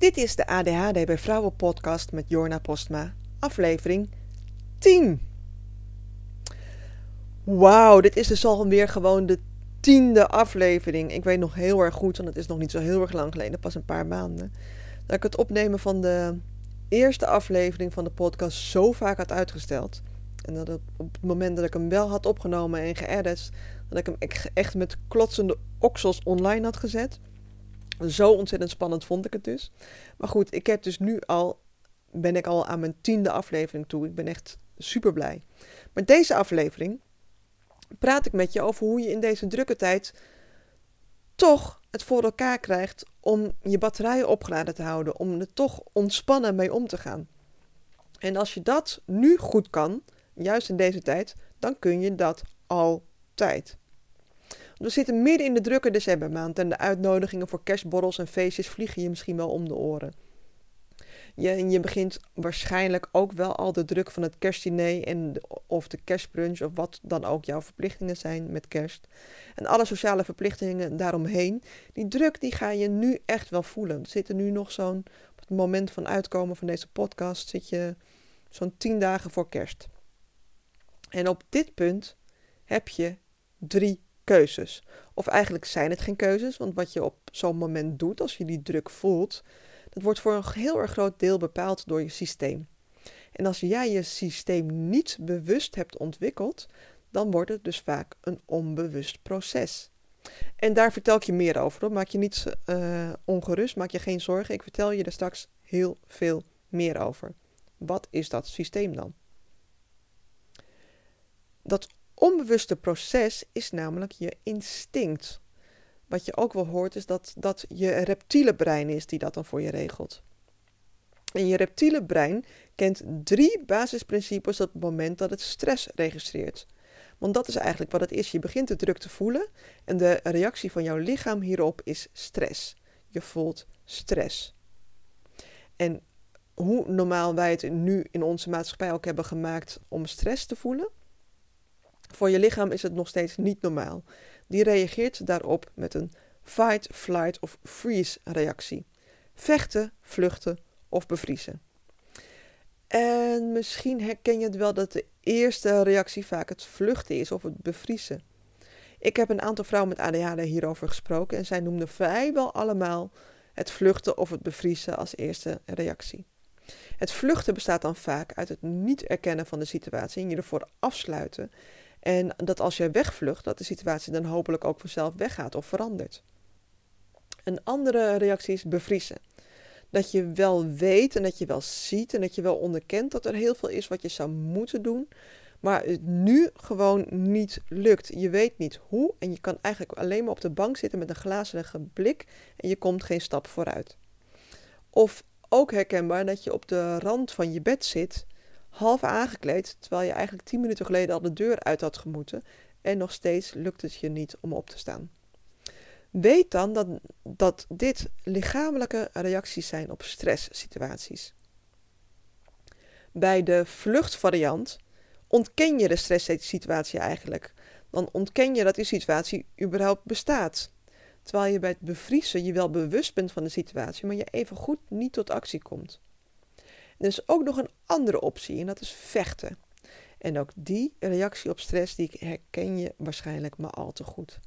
Dit is de ADHD bij Vrouwen podcast met Jorna Postma, aflevering 10. Wauw, dit is dus alweer gewoon de tiende aflevering. Ik weet nog heel erg goed, want het is nog niet zo heel erg lang geleden, pas een paar maanden, dat ik het opnemen van de eerste aflevering van de podcast zo vaak had uitgesteld. En dat op het moment dat ik hem wel had opgenomen en geëdit, dat ik hem echt met klotsende oksels online had gezet. Zo ontzettend spannend vond ik het dus. Maar goed, ik heb dus nu al, ben ik al aan mijn tiende aflevering toe. Ik ben echt super blij. Maar deze aflevering praat ik met je over hoe je in deze drukke tijd toch het voor elkaar krijgt om je batterijen opgeladen te houden. Om er toch ontspannen mee om te gaan. En als je dat nu goed kan, juist in deze tijd, dan kun je dat altijd. We zitten midden in de drukke decembermaand en de uitnodigingen voor kerstborrels en feestjes vliegen je misschien wel om de oren. Je, je begint waarschijnlijk ook wel al de druk van het kerstdiner en of de kerstbrunch of wat dan ook jouw verplichtingen zijn met kerst. En alle sociale verplichtingen daaromheen. Die druk die ga je nu echt wel voelen. We zitten nu nog zo'n, op het moment van uitkomen van deze podcast, zit je zo'n tien dagen voor kerst. En op dit punt heb je drie keuzes. Of eigenlijk zijn het geen keuzes, want wat je op zo'n moment doet, als je die druk voelt, dat wordt voor een heel erg groot deel bepaald door je systeem. En als jij je systeem niet bewust hebt ontwikkeld, dan wordt het dus vaak een onbewust proces. En daar vertel ik je meer over. Maak je niet uh, ongerust, maak je geen zorgen. Ik vertel je er straks heel veel meer over. Wat is dat systeem dan? Dat onbewuste proces is namelijk je instinct. Wat je ook wel hoort is dat dat je reptiele brein is die dat dan voor je regelt. En je reptiele brein kent drie basisprincipes op het moment dat het stress registreert. Want dat is eigenlijk wat het is. Je begint de druk te voelen en de reactie van jouw lichaam hierop is stress. Je voelt stress. En hoe normaal wij het nu in onze maatschappij ook hebben gemaakt om stress te voelen, voor je lichaam is het nog steeds niet normaal. Die reageert daarop met een fight, flight of freeze reactie. Vechten, vluchten of bevriezen. En misschien herken je het wel dat de eerste reactie vaak het vluchten is of het bevriezen. Ik heb een aantal vrouwen met ADHD hierover gesproken en zij noemden vrijwel allemaal het vluchten of het bevriezen als eerste reactie. Het vluchten bestaat dan vaak uit het niet erkennen van de situatie en je ervoor afsluiten en dat als je wegvlucht, dat de situatie dan hopelijk ook vanzelf weggaat of verandert. Een andere reactie is bevriezen. Dat je wel weet en dat je wel ziet en dat je wel onderkent dat er heel veel is wat je zou moeten doen, maar het nu gewoon niet lukt. Je weet niet hoe en je kan eigenlijk alleen maar op de bank zitten met een glazige blik en je komt geen stap vooruit. Of ook herkenbaar dat je op de rand van je bed zit half aangekleed, terwijl je eigenlijk tien minuten geleden al de deur uit had gemoeten en nog steeds lukt het je niet om op te staan. Weet dan dat, dat dit lichamelijke reacties zijn op stresssituaties. Bij de vluchtvariant ontken je de stresssituatie eigenlijk. Dan ontken je dat die situatie überhaupt bestaat. Terwijl je bij het bevriezen je wel bewust bent van de situatie, maar je even goed niet tot actie komt. Er is ook nog een andere optie en dat is vechten. En ook die reactie op stress, die herken je waarschijnlijk maar al te goed.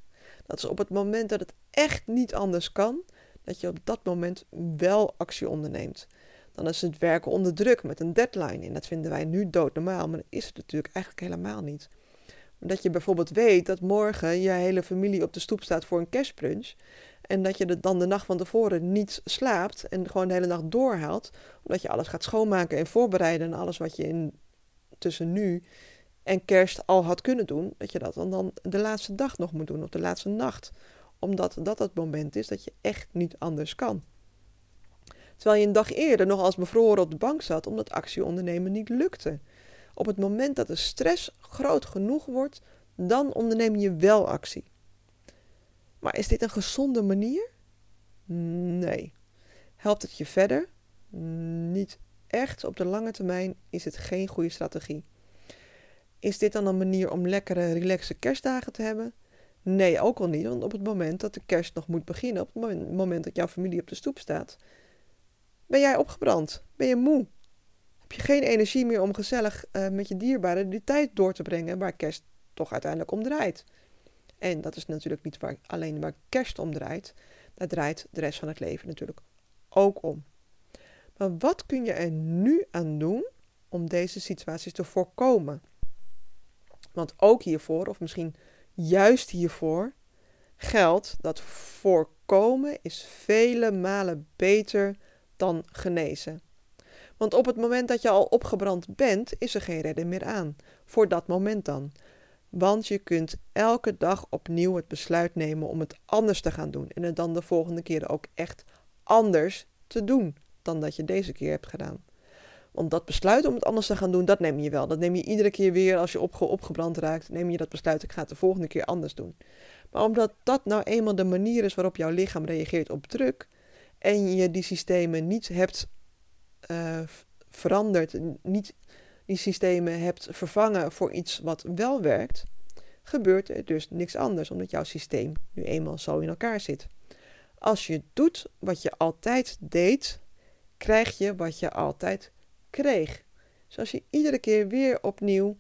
Dat is op het moment dat het echt niet anders kan, dat je op dat moment wel actie onderneemt. Dan is het werken onder druk met een deadline. En dat vinden wij nu doodnormaal, maar dat is het natuurlijk eigenlijk helemaal niet. Dat je bijvoorbeeld weet dat morgen je hele familie op de stoep staat voor een kerstbrunch. En dat je dan de nacht van tevoren niet slaapt en gewoon de hele nacht doorhaalt. Omdat je alles gaat schoonmaken en voorbereiden en alles wat je in, tussen nu en kerst al had kunnen doen. Dat je dat dan, dan de laatste dag nog moet doen of de laatste nacht. Omdat dat het moment is dat je echt niet anders kan. Terwijl je een dag eerder nog als bevroren op de bank zat omdat actie ondernemen niet lukte. Op het moment dat de stress groot genoeg wordt, dan onderneem je wel actie. Maar is dit een gezonde manier? Nee. Helpt het je verder? Niet echt. Op de lange termijn is het geen goede strategie. Is dit dan een manier om lekkere, relaxe kerstdagen te hebben? Nee, ook al niet. Want op het moment dat de kerst nog moet beginnen, op het moment dat jouw familie op de stoep staat, Ben jij opgebrand? Ben je moe? Heb je geen energie meer om gezellig uh, met je dierbaren die tijd door te brengen waar kerst toch uiteindelijk om draait? En dat is natuurlijk niet waar, alleen waar kerst om draait. Daar draait de rest van het leven natuurlijk ook om. Maar wat kun je er nu aan doen om deze situaties te voorkomen? Want ook hiervoor, of misschien juist hiervoor, geldt dat voorkomen is vele malen beter dan genezen. Want op het moment dat je al opgebrand bent, is er geen redden meer aan. Voor dat moment dan. Want je kunt elke dag opnieuw het besluit nemen om het anders te gaan doen. En het dan de volgende keer ook echt anders te doen dan dat je deze keer hebt gedaan. Want dat besluit om het anders te gaan doen, dat neem je wel. Dat neem je iedere keer weer als je opge opgebrand raakt. Neem je dat besluit, ik ga het de volgende keer anders doen. Maar omdat dat nou eenmaal de manier is waarop jouw lichaam reageert op druk. En je die systemen niet hebt uh, veranderd, niet die systemen hebt vervangen voor iets wat wel werkt, gebeurt er dus niks anders, omdat jouw systeem nu eenmaal zo in elkaar zit. Als je doet wat je altijd deed, krijg je wat je altijd kreeg. Dus als je iedere keer weer opnieuw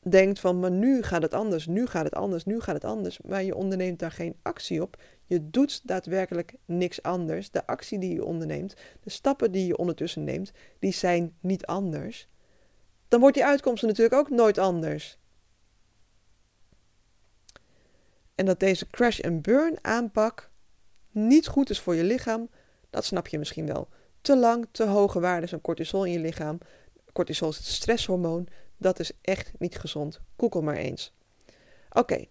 denkt van, maar nu gaat het anders, nu gaat het anders, nu gaat het anders, maar je onderneemt daar geen actie op, je doet daadwerkelijk niks anders. De actie die je onderneemt, de stappen die je ondertussen neemt, die zijn niet anders. Dan wordt die uitkomst natuurlijk ook nooit anders. En dat deze crash and burn aanpak niet goed is voor je lichaam, dat snap je misschien wel. Te lang, te hoge waarden van cortisol in je lichaam. Cortisol is het stresshormoon. Dat is echt niet gezond. Google maar eens. Oké,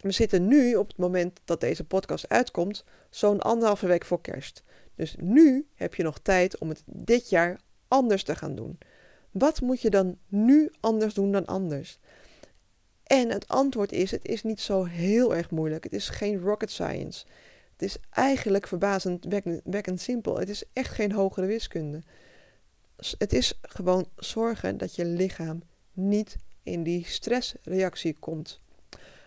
we zitten nu op het moment dat deze podcast uitkomt, zo'n anderhalve week voor kerst. Dus nu heb je nog tijd om het dit jaar anders te gaan doen. Wat moet je dan nu anders doen dan anders? En het antwoord is: het is niet zo heel erg moeilijk. Het is geen rocket science. Het is eigenlijk verbazend wekkend simpel. Het is echt geen hogere wiskunde. Het is gewoon zorgen dat je lichaam niet in die stressreactie komt.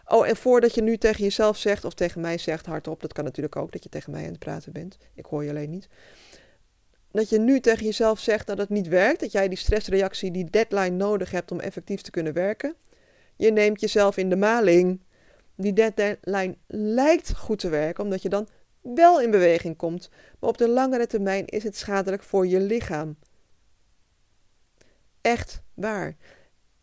Oh, en voordat je nu tegen jezelf zegt of tegen mij zegt hardop, dat kan natuurlijk ook dat je tegen mij aan het praten bent. Ik hoor je alleen niet. Dat je nu tegen jezelf zegt dat het niet werkt, dat jij die stressreactie, die deadline nodig hebt om effectief te kunnen werken. Je neemt jezelf in de maling. Die deadline lijkt goed te werken, omdat je dan wel in beweging komt. Maar op de langere termijn is het schadelijk voor je lichaam. Echt waar.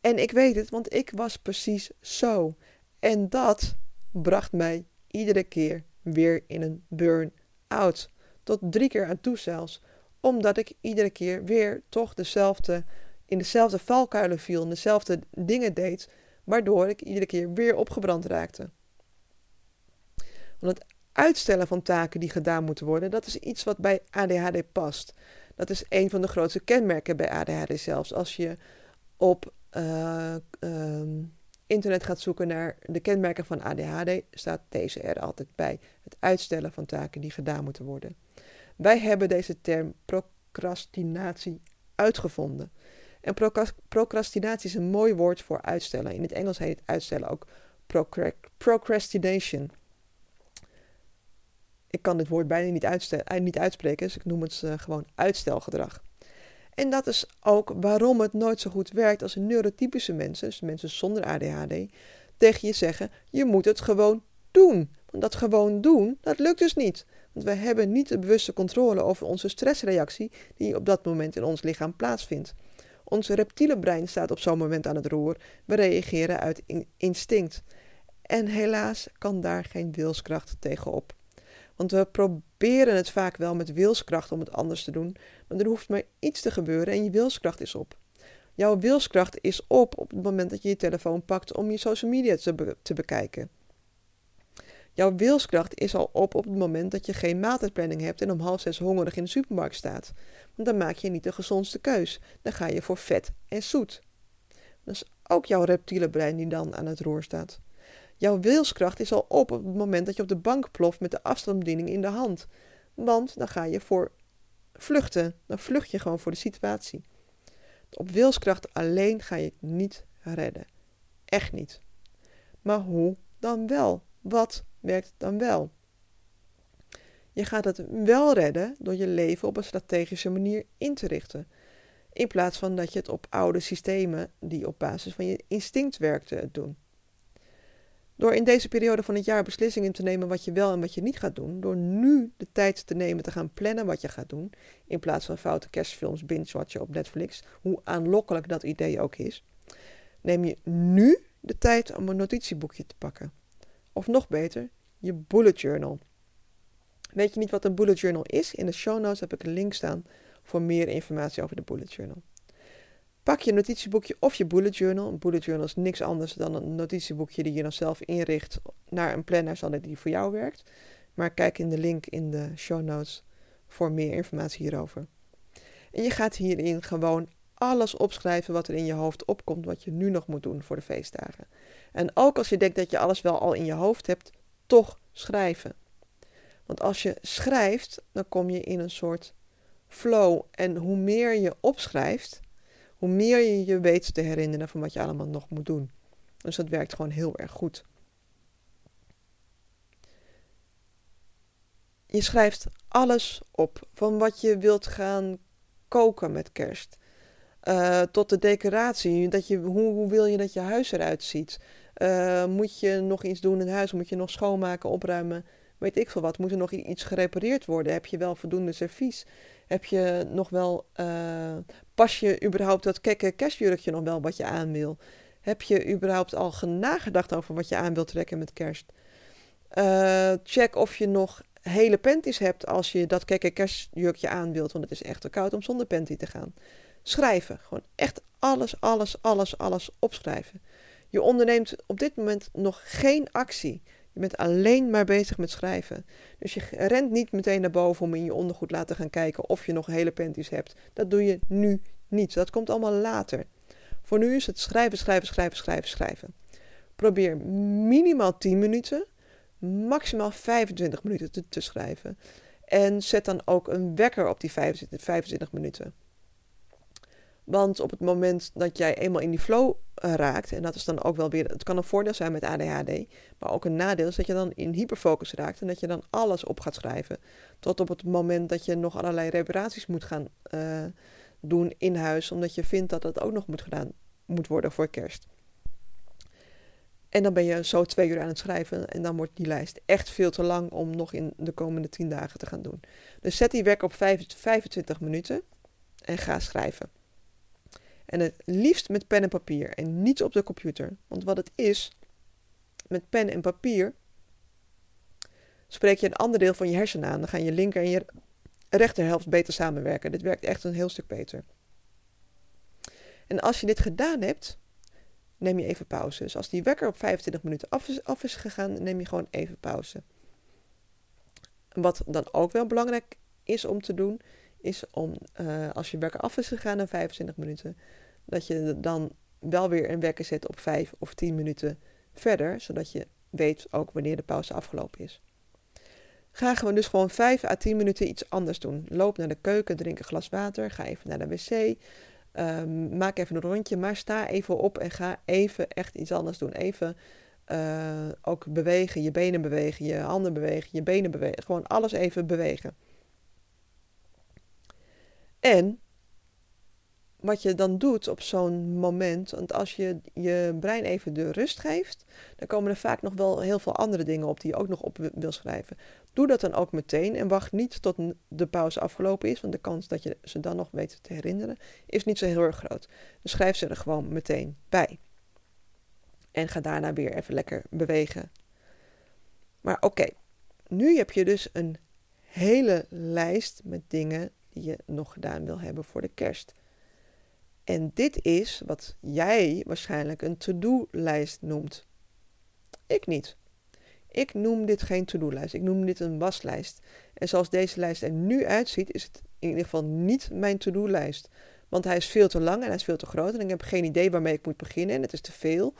En ik weet het, want ik was precies zo. En dat bracht mij iedere keer weer in een burn-out. Tot drie keer aan toe zelfs. Omdat ik iedere keer weer toch dezelfde, in dezelfde valkuilen viel en dezelfde dingen deed. Waardoor ik iedere keer weer opgebrand raakte. Want het uitstellen van taken die gedaan moeten worden, dat is iets wat bij ADHD past. Dat is een van de grootste kenmerken bij ADHD zelfs. Als je op uh, internet gaat zoeken naar de kenmerken van ADHD, staat deze er altijd bij. Het uitstellen van taken die gedaan moeten worden. Wij hebben deze term procrastinatie uitgevonden. En procrastinatie is een mooi woord voor uitstellen. In het Engels heet het uitstellen ook procrastination. Ik kan dit woord bijna niet, eh, niet uitspreken, dus ik noem het uh, gewoon uitstelgedrag. En dat is ook waarom het nooit zo goed werkt als neurotypische mensen, dus mensen zonder ADHD, tegen je zeggen: je moet het gewoon doen. Want dat gewoon doen, dat lukt dus niet. Want we hebben niet de bewuste controle over onze stressreactie die op dat moment in ons lichaam plaatsvindt. Ons reptiele brein staat op zo'n moment aan het roer. We reageren uit instinct. En helaas kan daar geen wilskracht tegenop. Want we proberen het vaak wel met wilskracht om het anders te doen, maar er hoeft maar iets te gebeuren en je wilskracht is op. Jouw wilskracht is op op het moment dat je je telefoon pakt om je social media te, te bekijken. Jouw wilskracht is al op op het moment dat je geen maaltijdplanning hebt en om half zes hongerig in de supermarkt staat. Want dan maak je niet de gezondste keus. Dan ga je voor vet en zoet. Dat is ook jouw reptiele brein die dan aan het roer staat. Jouw wilskracht is al op op het moment dat je op de bank ploft met de afstandsbediening in de hand. Want dan ga je voor vluchten. Dan vlucht je gewoon voor de situatie. Op wilskracht alleen ga je het niet redden. Echt niet. Maar hoe dan wel? Wat werkt dan wel? Je gaat het wel redden door je leven op een strategische manier in te richten. In plaats van dat je het op oude systemen die op basis van je instinct werkten doen. Door in deze periode van het jaar beslissingen te nemen wat je wel en wat je niet gaat doen, door nu de tijd te nemen te gaan plannen wat je gaat doen, in plaats van foute kerstfilms binge-watchen op Netflix, hoe aanlokkelijk dat idee ook is, neem je nu de tijd om een notitieboekje te pakken. Of nog beter, je bullet journal. Weet je niet wat een bullet journal is? In de show notes heb ik een link staan voor meer informatie over de bullet journal. Pak je notitieboekje of je bullet journal. Een bullet journal is niks anders dan een notitieboekje die je dan zelf inricht naar een planner, zodat die voor jou werkt. Maar kijk in de link in de show notes voor meer informatie hierover. En je gaat hierin gewoon alles opschrijven wat er in je hoofd opkomt, wat je nu nog moet doen voor de feestdagen. En ook als je denkt dat je alles wel al in je hoofd hebt, toch schrijven. Want als je schrijft, dan kom je in een soort flow. En hoe meer je opschrijft, hoe meer je je weet te herinneren van wat je allemaal nog moet doen. Dus dat werkt gewoon heel erg goed. Je schrijft alles op. Van wat je wilt gaan koken met kerst. Uh, tot de decoratie. Dat je, hoe, wil je dat je huis eruit ziet? Uh, moet je nog iets doen in huis? Moet je nog schoonmaken, opruimen? Weet ik veel wat. Moet er nog iets gerepareerd worden? Heb je wel voldoende servies? Heb je nog wel, uh, pas je überhaupt dat kekke kerstjurkje nog wel wat je aan wil? Heb je überhaupt al nagedacht over wat je aan wilt trekken met kerst? Check of je nog hele panties hebt als je dat kekke kerstjurkje aan wilt, want het is echt te koud om zonder panty te gaan. Schrijven, gewoon echt alles, alles, alles, alles opschrijven. Je onderneemt op dit moment nog geen actie. Je bent alleen maar bezig met schrijven. Dus je rent niet meteen naar boven om in je ondergoed laten gaan kijken of je nog hele panties hebt. Dat doe je nu niet. Dat komt allemaal later. Voor nu is het schrijven, schrijven, schrijven, schrijven, schrijven. Probeer minimaal 10 minuten, maximaal 25 minuten te, te schrijven. En zet dan ook een wekker op die 25, 25 minuten. Want op het moment dat jij eenmaal in die flow eh, raakt, en dat is dan ook wel weer, het kan een voordeel zijn met ADHD, maar ook een nadeel is dat je dan in hyperfocus raakt en dat je dan alles op gaat schrijven. Tot op het moment dat je nog allerlei reparaties moet gaan uh, doen in huis, omdat je vindt dat dat ook nog moet gedaan moet worden voor kerst. En dan ben je zo twee uur aan het schrijven en dan wordt die lijst echt veel te lang om nog in de komende tien dagen te gaan doen. Dus zet die werk op 25 minuten en ga schrijven. En het liefst met pen en papier en niet op de computer. Want wat het is, met pen en papier spreek je een ander deel van je hersenen aan. Dan gaan je linker en je rechterhelft beter samenwerken. Dit werkt echt een heel stuk beter. En als je dit gedaan hebt, neem je even pauze. Dus als die wekker op 25 minuten af is, gegaan, neem je gewoon even pauze. Wat dan ook wel belangrijk is om te doen, is om uh, als je wekker af is gegaan na 25 minuten, dat je dan wel weer een wekker zet op 5 of 10 minuten verder, zodat je weet ook wanneer de pauze afgelopen is. Ga gewoon dus gewoon 5 à 10 minuten iets anders doen. Loop naar de keuken, drink een glas water, ga even naar de wc, um, maak even een rondje, maar sta even op en ga even echt iets anders doen. Even uh, ook bewegen, je benen bewegen, je handen bewegen, je benen bewegen. Gewoon alles even bewegen. En wat je dan doet op zo'n moment, want als je je brein even de rust geeft, dan komen er vaak nog wel heel veel andere dingen op die je ook nog op wil schrijven. Doe dat dan ook meteen en wacht niet tot de pauze afgelopen is, want de kans dat je ze dan nog weet te herinneren is niet zo heel erg groot. Dus schrijf ze er gewoon meteen bij. En ga daarna weer even lekker bewegen. Maar oké, nu heb je dus een hele lijst met dingen die je nog gedaan wil hebben voor de kerst. En dit is wat jij waarschijnlijk een to-do-lijst noemt. Ik niet. Ik noem dit geen to-do-lijst. Ik noem dit een waslijst. En zoals deze lijst er nu uitziet, is het in ieder geval niet mijn to-do-lijst. Want hij is veel te lang en hij is veel te groot. En ik heb geen idee waarmee ik moet beginnen. En het is te veel.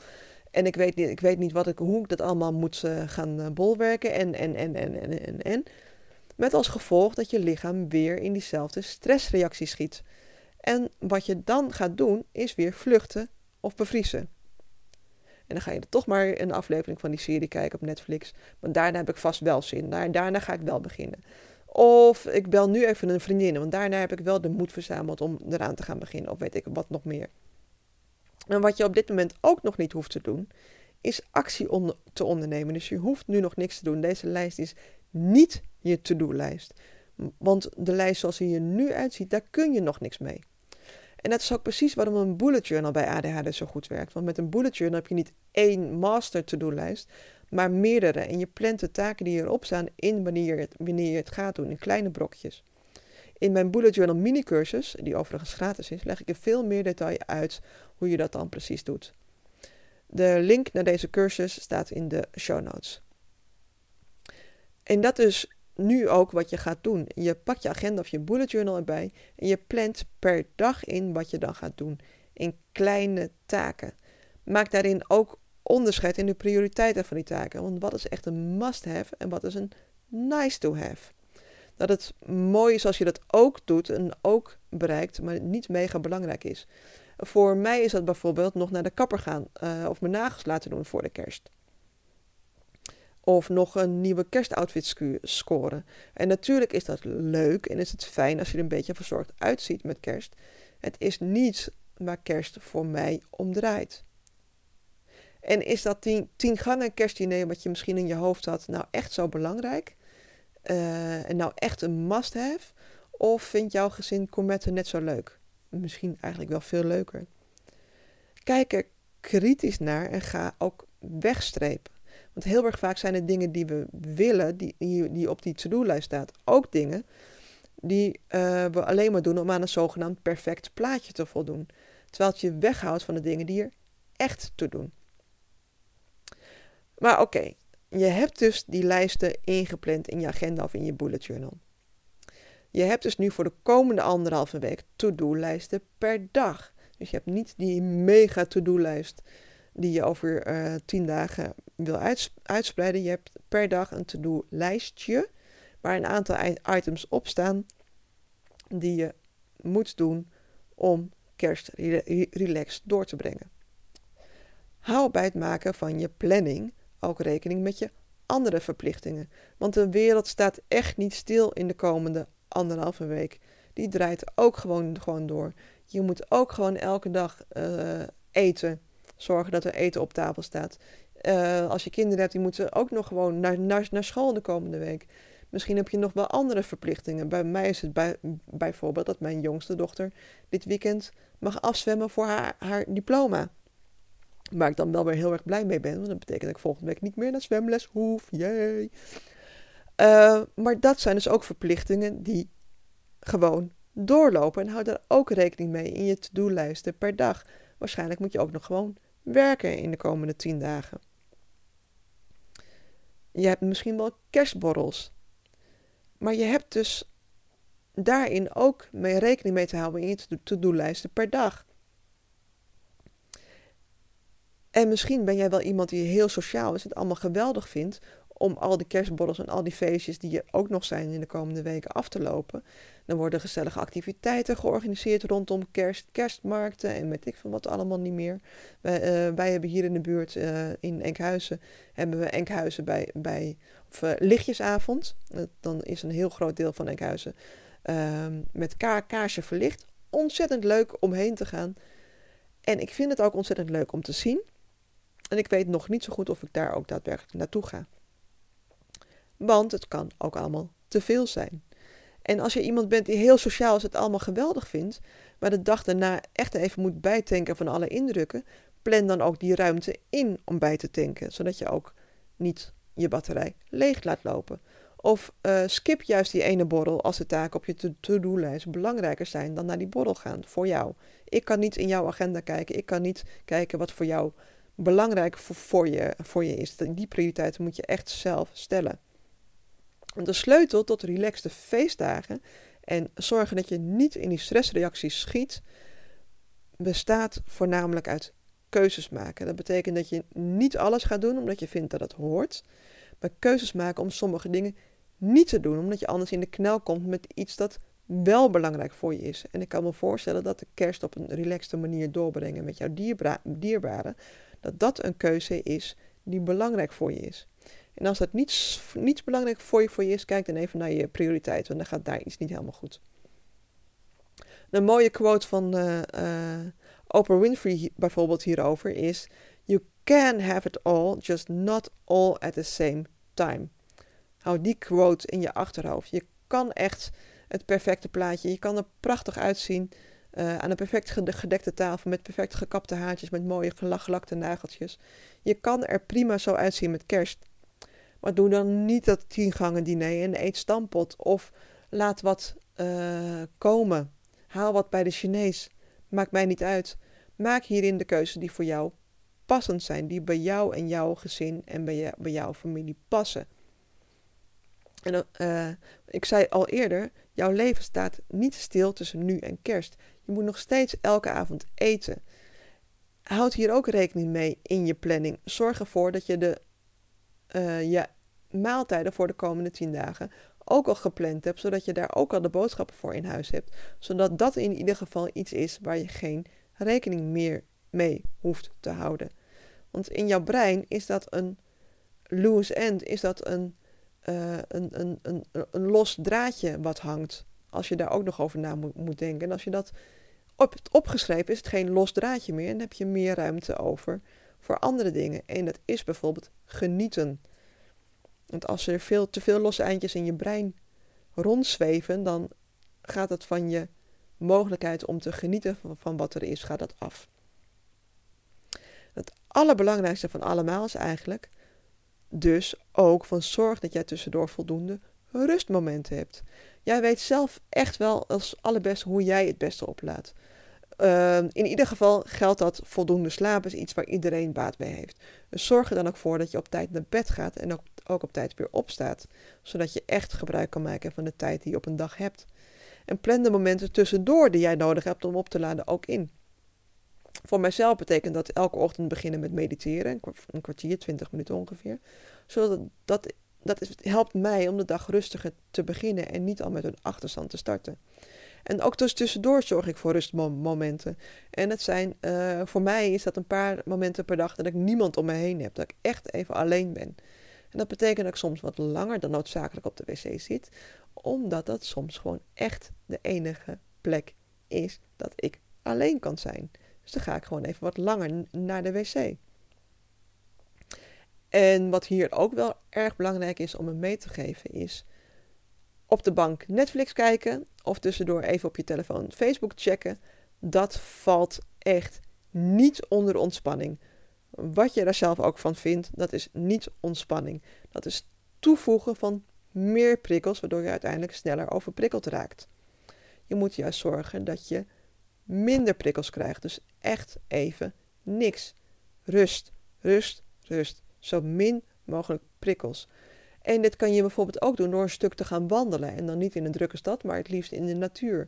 En ik weet niet, ik weet niet wat ik, hoe ik dat allemaal moet uh, gaan uh, bolwerken. En, en, en, en, en, en, en. Met als gevolg dat je lichaam weer in diezelfde stressreactie schiet. En wat je dan gaat doen, is weer vluchten of bevriezen. En dan ga je toch maar een aflevering van die serie kijken op Netflix. Want daarna heb ik vast wel zin. Daarna ga ik wel beginnen. Of ik bel nu even een vriendin, want daarna heb ik wel de moed verzameld om eraan te gaan beginnen. Of weet ik wat nog meer. En wat je op dit moment ook nog niet hoeft te doen, is actie te ondernemen. Dus je hoeft nu nog niks te doen. Deze lijst is niet je to-do-lijst. Want de lijst zoals die er nu uitziet, daar kun je nog niks mee. En dat is ook precies waarom een bullet journal bij ADHD zo goed werkt. Want met een bullet journal heb je niet één master to-do-lijst, maar meerdere. En je plant de taken die erop staan in wanneer je, het, wanneer je het gaat doen, in kleine brokjes. In mijn bullet journal mini cursus, die overigens gratis is, leg ik in veel meer detail uit hoe je dat dan precies doet. De link naar deze cursus staat in de show notes. En dat is nu ook wat je gaat doen. Je pakt je agenda of je bullet journal erbij en je plant per dag in wat je dan gaat doen. In kleine taken. Maak daarin ook onderscheid in de prioriteiten van die taken. Want wat is echt een must-have en wat is een nice-to-have? Dat het mooi is als je dat ook doet en ook bereikt, maar niet mega belangrijk is. Voor mij is dat bijvoorbeeld nog naar de kapper gaan uh, of mijn nagels laten doen voor de kerst. Of nog een nieuwe kerstoutfit scoren. En natuurlijk is dat leuk en is het fijn als je er een beetje verzorgd uitziet met kerst. Het is niet waar kerst voor mij om draait. En is dat tien, tien gangen kerstdiner wat je misschien in je hoofd had nou echt zo belangrijk? Uh, en nou echt een must-have? Of vindt jouw gezin gourmetten net zo leuk? Misschien eigenlijk wel veel leuker. Kijk er kritisch naar en ga ook wegstrepen. Want heel erg vaak zijn het dingen die we willen, die, die, op die to-do-lijst staat, ook dingen die uh, we alleen maar doen om aan een zogenaamd perfect plaatje te voldoen. Terwijl het je weghoudt van de dingen die er echt toe doen. Maar oké, je hebt dus die lijsten ingepland in je agenda of in je bullet journal. Je hebt dus nu voor de komende anderhalve week to-do-lijsten per dag. Dus je hebt niet die mega to-do-lijst die je over uh, tien dagen wil uitspreiden. Je hebt per dag een to-do-lijstje waar een aantal items op staan die je moet doen om kerst relaxed door te brengen. Hou bij het maken van je planning ook rekening met je andere verplichtingen. Want de wereld staat echt niet stil in de komende anderhalve week. Die draait ook gewoon, gewoon door. Je moet ook gewoon elke dag uh, eten. Zorgen dat er eten op tafel staat. Uh, als je kinderen hebt, die moeten ook nog gewoon naar, naar, naar school de komende week. Misschien heb je nog wel andere verplichtingen. Bij mij is het bij, bijvoorbeeld dat mijn jongste dochter dit weekend mag afzwemmen voor haar, haar diploma. Waar ik dan wel weer heel erg blij mee ben. Want dat betekent dat ik volgende week niet meer naar zwemles hoef. Jee. Uh, maar dat zijn dus ook verplichtingen die gewoon doorlopen. En hou daar ook rekening mee in je to-do-lijsten per dag. Waarschijnlijk moet je ook nog gewoon werken in de komende tien dagen. Je hebt misschien wel kerstborrels. Maar je hebt dus daarin ook mee rekening mee te houden in je to-do-lijsten per dag. En misschien ben jij wel iemand die heel sociaal is en het allemaal geweldig vindt om al die kerstborrels en al die feestjes die er ook nog zijn in de komende weken af te lopen. Dan worden gezellige activiteiten georganiseerd rondom kerst, kerstmarkten en weet ik van wat allemaal niet meer. Wij, uh, wij hebben hier in de buurt uh, in Enkhuizen, hebben we Enkhuizen bij, bij of, uh, lichtjesavond. dan is een heel groot deel van Enkhuizen ehm, met ka kaarsje verlicht. Ontzettend leuk om heen te gaan. En ik vind het ook ontzettend leuk om te zien. En ik weet nog niet zo goed of ik daar ook daadwerkelijk naartoe ga. Want het kan ook allemaal te veel zijn. En als je iemand bent die heel sociaal is, het allemaal geweldig vindt, maar de dag daarna echt even moet bijtanken van alle indrukken, plan dan ook die ruimte in om bij te tanken, zodat je ook niet je batterij leeg laat lopen. Of uh, skip juist die ene borrel als de taken op je to-do-lijst belangrijker zijn dan naar die borrel gaan voor jou. Ik kan niet in jouw agenda kijken, ik kan niet kijken wat voor jou belangrijk voor, voor, je, voor je is. Die prioriteiten moet je echt zelf stellen. De sleutel tot relaxte feestdagen en zorgen dat je niet in die stressreacties schiet, bestaat voornamelijk uit keuzes maken. Dat betekent dat je niet alles gaat doen omdat je vindt dat het hoort, maar keuzes maken om sommige dingen niet te doen, omdat je anders in de knel komt met iets dat wel belangrijk voor je is. En ik kan me voorstellen dat de kerst op een relaxte manier doorbrengen met jouw dierbaren dat dat een keuze is die belangrijk voor je is. En als dat niets, niets belangrijk voor je, voor je is, kijk dan even naar je prioriteit, want dan gaat daar iets niet helemaal goed. Een mooie quote van uh, Oprah Winfrey bijvoorbeeld hierover is: You can have it all, just not all at the same time. Hou die quote in je achterhoofd. Je kan echt het perfecte plaatje, je kan er prachtig uitzien. Uh, aan een perfect gedekte tafel met perfect gekapte haartjes, met mooie gelakte nageltjes. Je kan er prima zo uitzien met kerst. Maar doe dan niet dat tiengangen diner en eet stampot. Of laat wat uh, komen. Haal wat bij de Chinees. Maakt mij niet uit. Maak hierin de keuzes die voor jou passend zijn. Die bij jou en jouw gezin en bij, je, bij jouw familie passen. En uh, ik zei al eerder, jouw leven staat niet stil tussen nu en kerst. Je moet nog steeds elke avond eten. Houd hier ook rekening mee in je planning. Zorg ervoor dat je de uh, je maaltijden voor de komende tien dagen ook al gepland hebt, zodat je daar ook al de boodschappen voor in huis hebt. Zodat dat in ieder geval iets is waar je geen rekening meer mee hoeft te houden. Want in jouw brein is dat een loose end, is dat een, uh, een, een, een, een los draadje wat hangt. Als je daar ook nog over na moet, moet denken. En als je dat op, opgeschreven is, het geen los draadje meer. En dan heb je meer ruimte over voor andere dingen. En dat is bijvoorbeeld genieten. Want als er veel, te veel losse eindjes in je brein rondzweven, dan gaat het van je mogelijkheid om te genieten van, wat er is, gaat dat af. Het allerbelangrijkste van allemaal is eigenlijk dus ook van zorg dat jij tussendoor voldoende rustmomenten hebt. Jij weet zelf echt wel als allerbeste hoe jij het beste oplaat. Uh, in ieder geval geldt dat voldoende slaap is iets waar iedereen baat bij heeft. Dus zorg er dan ook voor dat je op tijd naar bed gaat en ook, ook op tijd weer opstaat. Zodat je echt gebruik kan maken van de tijd die je op een dag hebt. En plan de momenten tussendoor die jij nodig hebt om op te laden ook in. Voor mijzelf betekent dat elke ochtend beginnen met mediteren, een kwartier, twintig minuten ongeveer. Zodat dat, dat helpt mij om de dag rustiger te beginnen en niet al met een achterstand te starten. En ook dus tussendoor zorg ik voor rustmomenten. En het zijn, uh, voor mij is dat een paar momenten per dag dat ik niemand om me heen heb. Dat ik echt even alleen ben. En dat betekent dat ik soms wat langer dan noodzakelijk op de wc zit. Omdat dat soms gewoon echt de enige plek is dat ik alleen kan zijn. Dus dan ga ik gewoon even wat langer naar de wc. En wat hier ook wel erg belangrijk is om me mee te geven is op de bank Netflix kijken of tussendoor even op je telefoon Facebook checken. Dat valt echt niet onder ontspanning. Wat je daar zelf ook van vindt, dat is niet ontspanning. Dat is toevoegen van meer prikkels, waardoor je uiteindelijk sneller overprikkeld raakt. Je moet juist zorgen dat je minder prikkels krijgt. Dus echt even niks. Rust, rust, rust. Zo min mogelijk prikkels. En dit kan je bijvoorbeeld ook doen door een stuk te gaan wandelen. En dan niet in een drukke stad, maar het liefst in de natuur.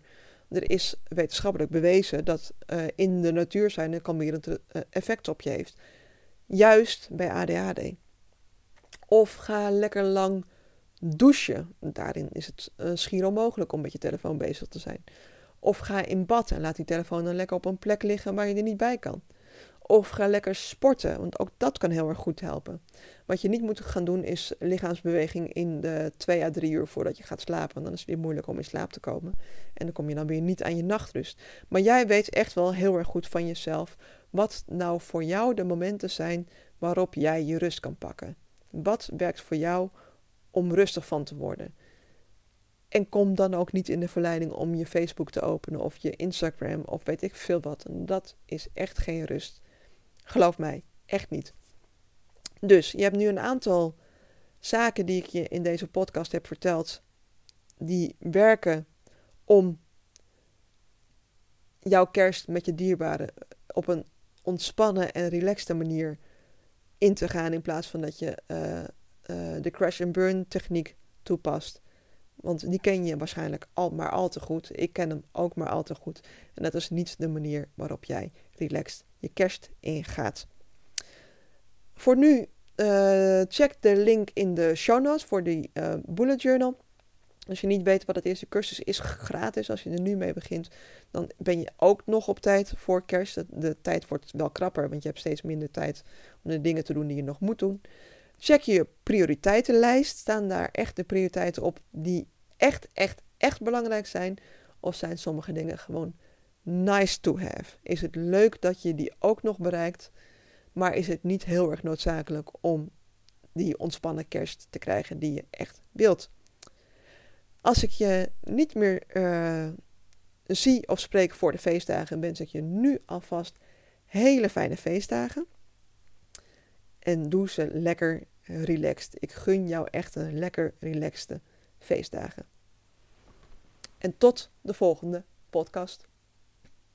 Er is wetenschappelijk bewezen dat uh, in de natuur zijn een kalmerend uh, effect op je heeft. Juist bij ADHD. Of ga lekker lang douchen. Daarin is het uh, schier onmogelijk om met je telefoon bezig te zijn. Of ga in bad en laat die telefoon dan lekker op een plek liggen waar je er niet bij kan. Of ga lekker sporten, want ook dat kan heel erg goed helpen. Wat je niet moet gaan doen is lichaamsbeweging in de 2 à 3 uur voordat je gaat slapen. Want dan is het weer moeilijk om in slaap te komen. En dan kom je dan weer niet aan je nachtrust. Maar jij weet echt wel heel erg goed van jezelf wat nou voor jou de momenten zijn waarop jij je rust kan pakken. Wat werkt voor jou om rustig van te worden? En kom dan ook niet in de verleiding om je Facebook te openen of je Instagram of weet ik veel wat. Dat is echt geen rust. Geloof mij, echt niet. Dus je hebt nu een aantal zaken die ik je in deze podcast heb verteld, die werken om jouw kerst met je dierbaren op een ontspannen en relaxte manier in te gaan, in plaats van dat je uh, uh, de crash and burn techniek toepast. Want die ken je waarschijnlijk al maar al te goed. Ik ken hem ook maar al te goed. En dat is niet de manier waarop jij relaxed je kerst ingaat. Voor nu, uh, check de link in de show notes voor die uh, bullet journal. Als je niet weet wat het is, de cursus is gratis. Als je er nu mee begint, dan ben je ook nog op tijd voor kerst. De tijd wordt wel krapper, want je hebt steeds minder tijd om de dingen te doen die je nog moet doen. Check je prioriteitenlijst. Staan daar echt de prioriteiten op die echt, echt, echt belangrijk zijn? Of zijn sommige dingen gewoon nice to have? Is het leuk dat je die ook nog bereikt? Maar is het niet heel erg noodzakelijk om die ontspannen kerst te krijgen die je echt wilt? Als ik je niet meer uh, zie of spreek voor de feestdagen, wens ik je nu alvast hele fijne feestdagen. En doe ze lekker relaxed. Ik gun jou echt een lekker relaxte feestdagen. En tot de volgende podcast.